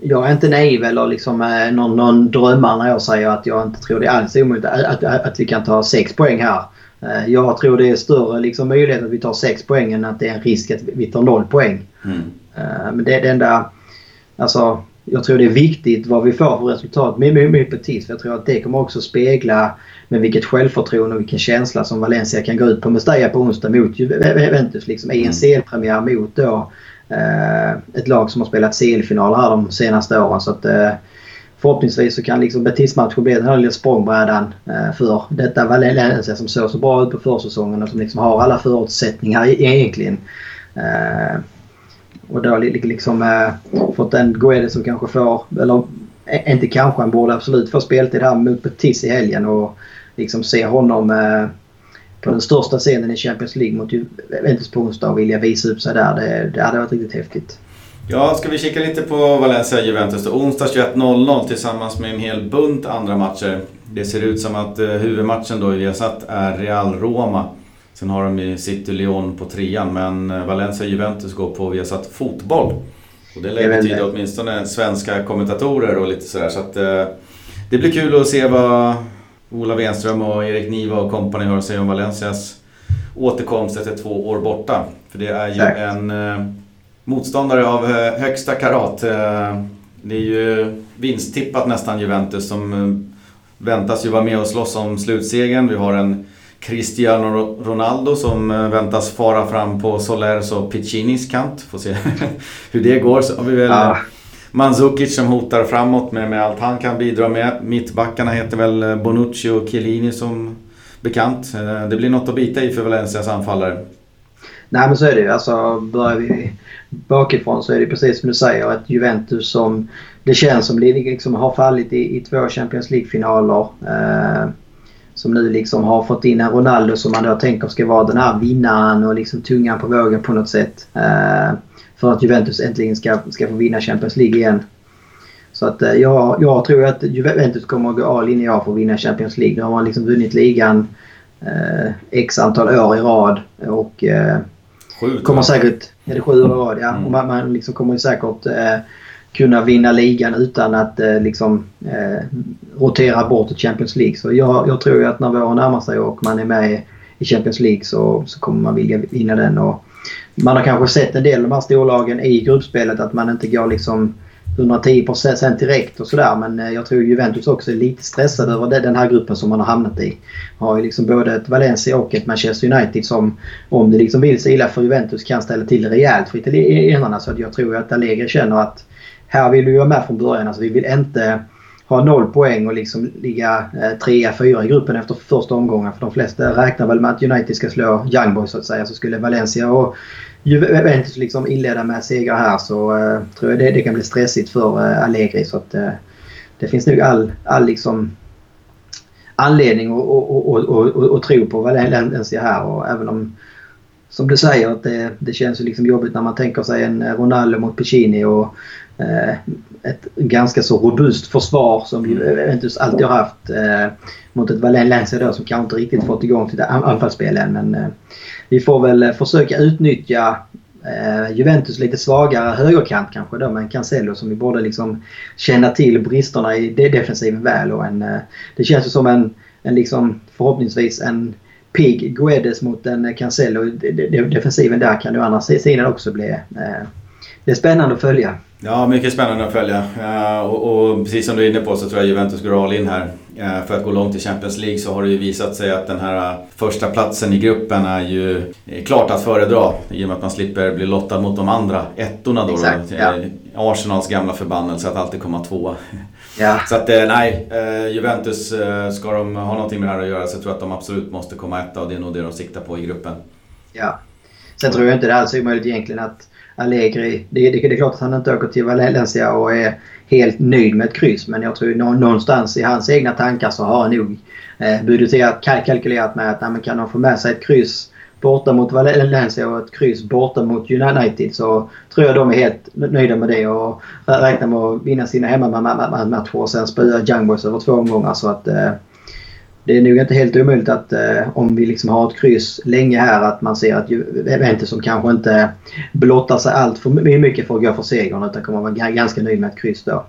jag är inte naiv eller liksom eh, någon, någon drömmare när jag säger att jag inte tror det är alls omöjligt att, att, att vi kan ta sex poäng här. Eh, jag tror det är större liksom, möjlighet att vi tar sex poäng än att det är en risk att vi tar noll poäng. Mm. Eh, men det är det enda... Alltså, jag tror det är viktigt vad vi får för resultat med, med Betis. För jag tror att det kommer också spegla med vilket självförtroende och vilken känsla som Valencia kan gå ut på Mestalla på onsdag mot Juventus. Liksom, I en mm. CL-premiär mot då Eh, ett lag som har spelat CL-final här de senaste åren. Så att, eh, förhoppningsvis så kan liksom Betis-matchen bli den här lilla språngbrädan eh, för detta Valencia som såg så bra ut på försäsongen och som liksom har alla förutsättningar e-, egentligen. Eh, och då liksom eh, fått en Guedes som kanske får, eller inte kanske, han borde absolut få speltid här mot Betis i helgen och liksom se honom eh, på den största scenen i Champions League mot Juventus på onsdag och vilja visa upp sig där. Det, det hade varit riktigt häftigt. Ja, ska vi kika lite på Valencia-Juventus då? Onsdag 21.00 tillsammans med en hel bunt andra matcher. Det ser ut som att eh, huvudmatchen då i Viasat är Real-Roma. Sen har de ju City Lyon på trean, men eh, Valencia-Juventus går på Viasat Fotboll. Och det lär betyda åtminstone svenska kommentatorer och lite sådär. Så att, eh, det blir kul att se vad Ola Wenström och Erik Niva och kompani att säga om Valencias återkomst efter två år borta. För det är ju Exakt. en eh, motståndare av eh, högsta karat. Eh, det är ju vinsttippat nästan Juventus som väntas ju vara med och slåss om slutsegern. Vi har en Cristiano Ronaldo som väntas fara fram på Solers och Piccinis kant. Får se hur det går. Så har vi väl ja. Mandzukic som hotar framåt med, med allt han kan bidra med. Mittbackarna heter väl eh, Bonucci och Chiellini som bekant. Eh, det blir något att bita i för Valencias anfallare. Nej men så är det ju. Alltså, börjar vi bakifrån så är det precis som du säger att Juventus som det känns som liksom har fallit i, i två Champions League-finaler. Eh, som nu liksom har fått in en Ronaldo som man då tänker ska vara den här vinnaren och liksom tungan på vågen på något sätt. Eh, för att Juventus äntligen ska, ska få vinna Champions League igen. Så att eh, jag, jag tror att Juventus kommer att gå all in i år för att vinna Champions League. Nu har man liksom vunnit ligan eh, x antal år i rad. Och eh, sju, kommer säkert... Är det sju år i rad? Ja. Mm. Och man, man liksom kommer säkert eh, kunna vinna ligan utan att eh, liksom, eh, rotera bort Champions League. Så jag, jag tror att när våren närmar sig och man är med i Champions League så, så kommer man vilja vinna den. Och man har kanske sett en del av de här storlagen i gruppspelet att man inte går liksom 110 direkt och sådär. Men jag tror Juventus också är lite stressade över den här gruppen som man har hamnat i. Man har ju liksom både ett Valencia och ett Manchester United som om det liksom vill sig illa för Juventus kan ställa till det rejält för italienarna. Så jag tror att Allegri känner att här vill vi vara med från början. Alltså vi vill inte ha noll poäng och liksom ligga eh, trea, fyra i gruppen efter första omgången. För de flesta räknar väl med att United ska slå Young Boys så att säga. Så skulle Valencia och Juventus liksom inleda med segrar här så eh, tror jag det, det kan bli stressigt för eh, Allegri. Så att, eh, det finns nog all, all liksom anledning att tro på Valencia här. Och även om, som du säger, att det, det känns liksom jobbigt när man tänker sig en Ronaldo mot Piccini och ett ganska så robust försvar som Juventus alltid har haft mot ett Valencia då som kanske inte riktigt fått igång sitt anfallsspel än. Men vi får väl eh, försöka utnyttja eh, Juventus lite svagare högerkant kanske då med en Cancelo som vi borde liksom känna till bristerna i defensiven väl. Och en, eh, det känns ju som en, en liksom förhoppningsvis en pigg Guedes mot en Cancelo. Defensiven där kan ju andra sidan också bli... Eh, det är spännande att följa. Ja, mycket spännande att följa. Uh, och, och, precis som du är inne på så tror jag Juventus går all in här. Uh, för att gå långt i Champions League så har det ju visat sig att den här första platsen i gruppen är ju klart att föredra. I och med att man slipper bli lottad mot de andra ettorna då. Exakt. Ja. Arsenals gamla förbannelse att alltid komma tvåa. Ja. Så att nej, Juventus, ska de ha någonting med det här att göra så tror jag att de absolut måste komma etta och det är nog det de siktar på i gruppen. Ja, Sen tror jag inte det alls är omöjligt egentligen att Allegri... Det, det, det är klart att han inte åker till Valencia och är helt nöjd med ett kryss. Men jag tror någonstans i hans egna tankar så har han nog eh, budgeterat, kalkylerat med att nej, kan de få med sig ett kryss borta mot Valencia och ett kryss borta mot United så tror jag de är helt nöjda med det och räknar med att vinna sina hemmamatcher och sen spöa Young Boys över två omgångar. Så att, eh, det är nog inte helt omöjligt att eh, om vi liksom har ett kryss länge här att man ser att Juventus som kanske inte blottar sig allt för mycket för att gå för segern utan kommer vara ganska nöjd med ett kryss då.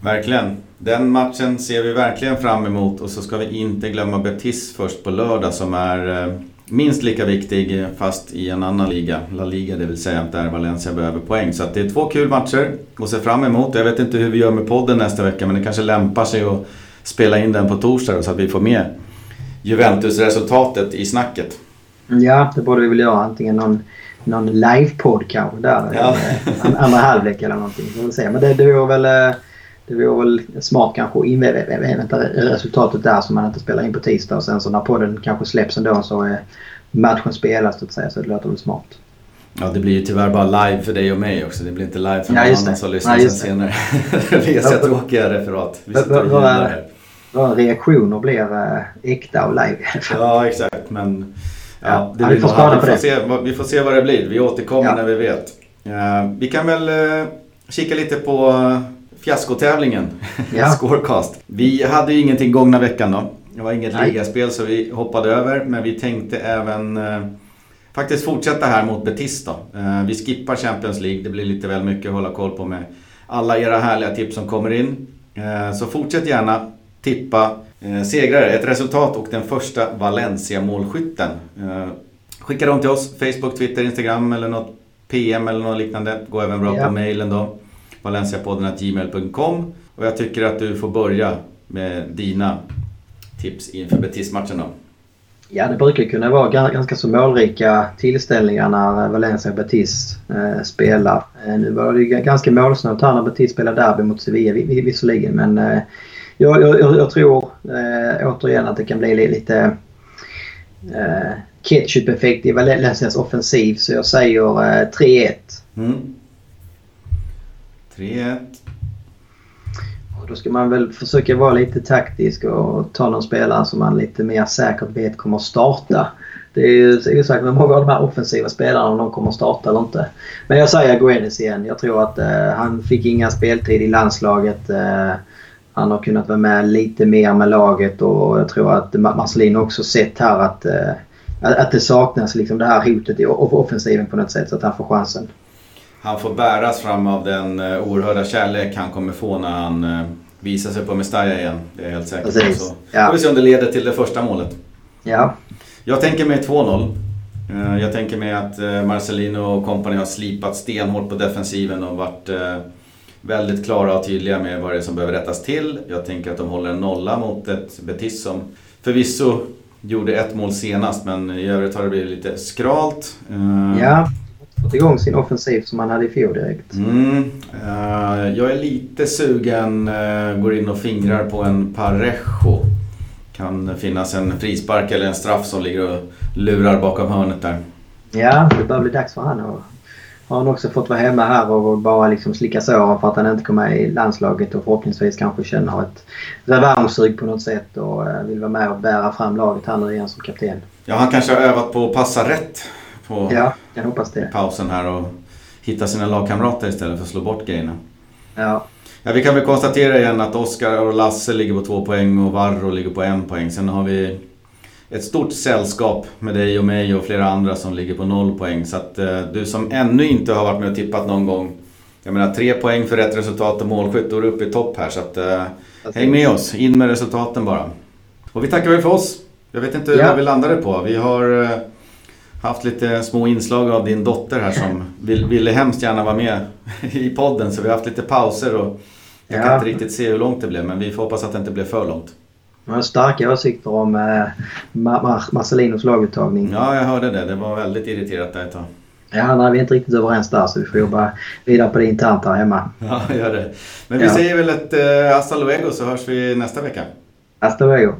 Verkligen. Den matchen ser vi verkligen fram emot och så ska vi inte glömma Betis först på lördag som är eh, minst lika viktig fast i en annan liga. La Liga det vill säga där Valencia behöver poäng. Så det är två kul matcher att se fram emot. Jag vet inte hur vi gör med podden nästa vecka men det kanske lämpar sig att spela in den på torsdag så att vi får med Juventus-resultatet i snacket. Ja, det borde vi väl göra. Antingen någon, någon live-podd kanske där. Ja. andra halvlek eller någonting. Se. Men det, det vore väl... Eh, det vore väl smart kanske att invänta resultatet där så man inte spelar in på tisdag och sen så när podden kanske släpps ändå så är matchen spelad så att säga. Så det låter väl smart. Ja, det blir ju tyvärr bara live för dig och mig också. Det blir inte live för någon ja, annan som lyssnar ja, sen senare. det blir så tråkiga referat. Vi sitter och här våra reaktioner blir äh, äkta och live. ja, exakt. Men ja, det ja, vi, får ja, vi, får se, vi får se vad det blir. Vi återkommer ja. när vi vet. Uh, vi kan väl uh, kika lite på fiaskotävlingen, ja. Scorecast. Vi hade ju ingenting gångna veckan då. Det var inget Nej. ligaspel så vi hoppade över. Men vi tänkte även faktiskt fortsätta här mot Betis då. vi skippar Champions League. Det blir lite väl mycket att hålla koll på med alla era härliga tips som kommer in. så fortsätt gärna tippa eh, segrare, ett resultat och den första Valencia-målskytten. Eh, skicka dem till oss, Facebook, Twitter, Instagram eller något PM eller något liknande. Gå även bra ja. på mailen då. Valenciapodden.gmail.com Och jag tycker att du får börja med dina tips inför Betis-matchen då. Ja, det brukar kunna vara ganska så målrika tillställningar när Valencia och Betis eh, spelar. Eh, nu var det ganska målsnålt här när Betis spelade derby mot Sevilla visserligen men eh, jag, jag, jag tror eh, återigen att det kan bli lite eh, ketchup-effekt i Valencias offensiv. Så jag säger eh, 3-1. Mm. 3-1. då ska man väl försöka vara lite taktisk och ta någon spelare som man lite mer säkert vet kommer att starta. Det är ju osäkert med många av de här offensiva spelarna om de kommer att starta eller inte. Men jag säger Guedes igen. Jag tror att eh, han fick inga speltid i landslaget. Eh, han har kunnat vara med lite mer med laget och jag tror att Marcelino också sett här att, eh, att det saknas liksom det här hotet i offensiven på något sätt så att han får chansen. Han får bäras fram av den eh, oerhörda kärlek han kommer få när han eh, visar sig på Mestalla igen. Det är jag helt säker på. Så ja. får vi se om det leder till det första målet. Ja. Jag tänker mig 2-0. Jag tänker mig att Marcelino och kompani har slipat stenhårt på defensiven och varit väldigt klara och tydliga med vad det är som behöver rättas till. Jag tänker att de håller en nolla mot ett Betis som förvisso gjorde ett mål senast men i övrigt har det blivit lite skralt. Eh, ja, fått igång sin offensiv som man hade i fjol direkt. Mm, uh, jag är lite sugen, uh, går in och fingrar på en Parejo. Kan finnas en frispark eller en straff som ligger och lurar bakom hörnet där. Ja, det börjar bli dags för han att har han också fått vara hemma här och bara liksom slicka såren för att han inte kom med i landslaget och förhoppningsvis kanske känner ett revanschsug på något sätt och eh, vill vara med och bära fram laget här nu igen som kapten. Ja, han kanske har övat på att passa rätt på ja, jag hoppas det. pausen här och hitta sina lagkamrater istället för att slå bort grejerna. Ja. Ja, vi kan väl konstatera igen att Oskar och Lasse ligger på två poäng och Varro ligger på en poäng. Sen har vi ett stort sällskap med dig och mig och flera andra som ligger på noll poäng. Så att eh, du som ännu inte har varit med och tippat någon gång. Jag menar tre poäng för rätt resultat och målskytt, då är du uppe i topp här. Så att, eh, häng med oss, in med resultaten bara. Och vi tackar väl för oss. Jag vet inte ja. vad vi landade på. Vi har eh, haft lite små inslag av din dotter här som vill, ville hemskt gärna vara med i podden. Så vi har haft lite pauser och jag ja. kan inte riktigt se hur långt det blev men vi får hoppas att det inte blev för långt. Man har starka åsikter om eh, Marcelinos laguttagning. Ja, jag hörde det. Det var väldigt irriterat där ett tag. Ja, nej, vi är inte riktigt överens där så vi får jobba vidare på det internt här hemma. Ja, gör det. Men vi ja. säger väl ett eh, hasta luego så hörs vi nästa vecka. Hasta luego.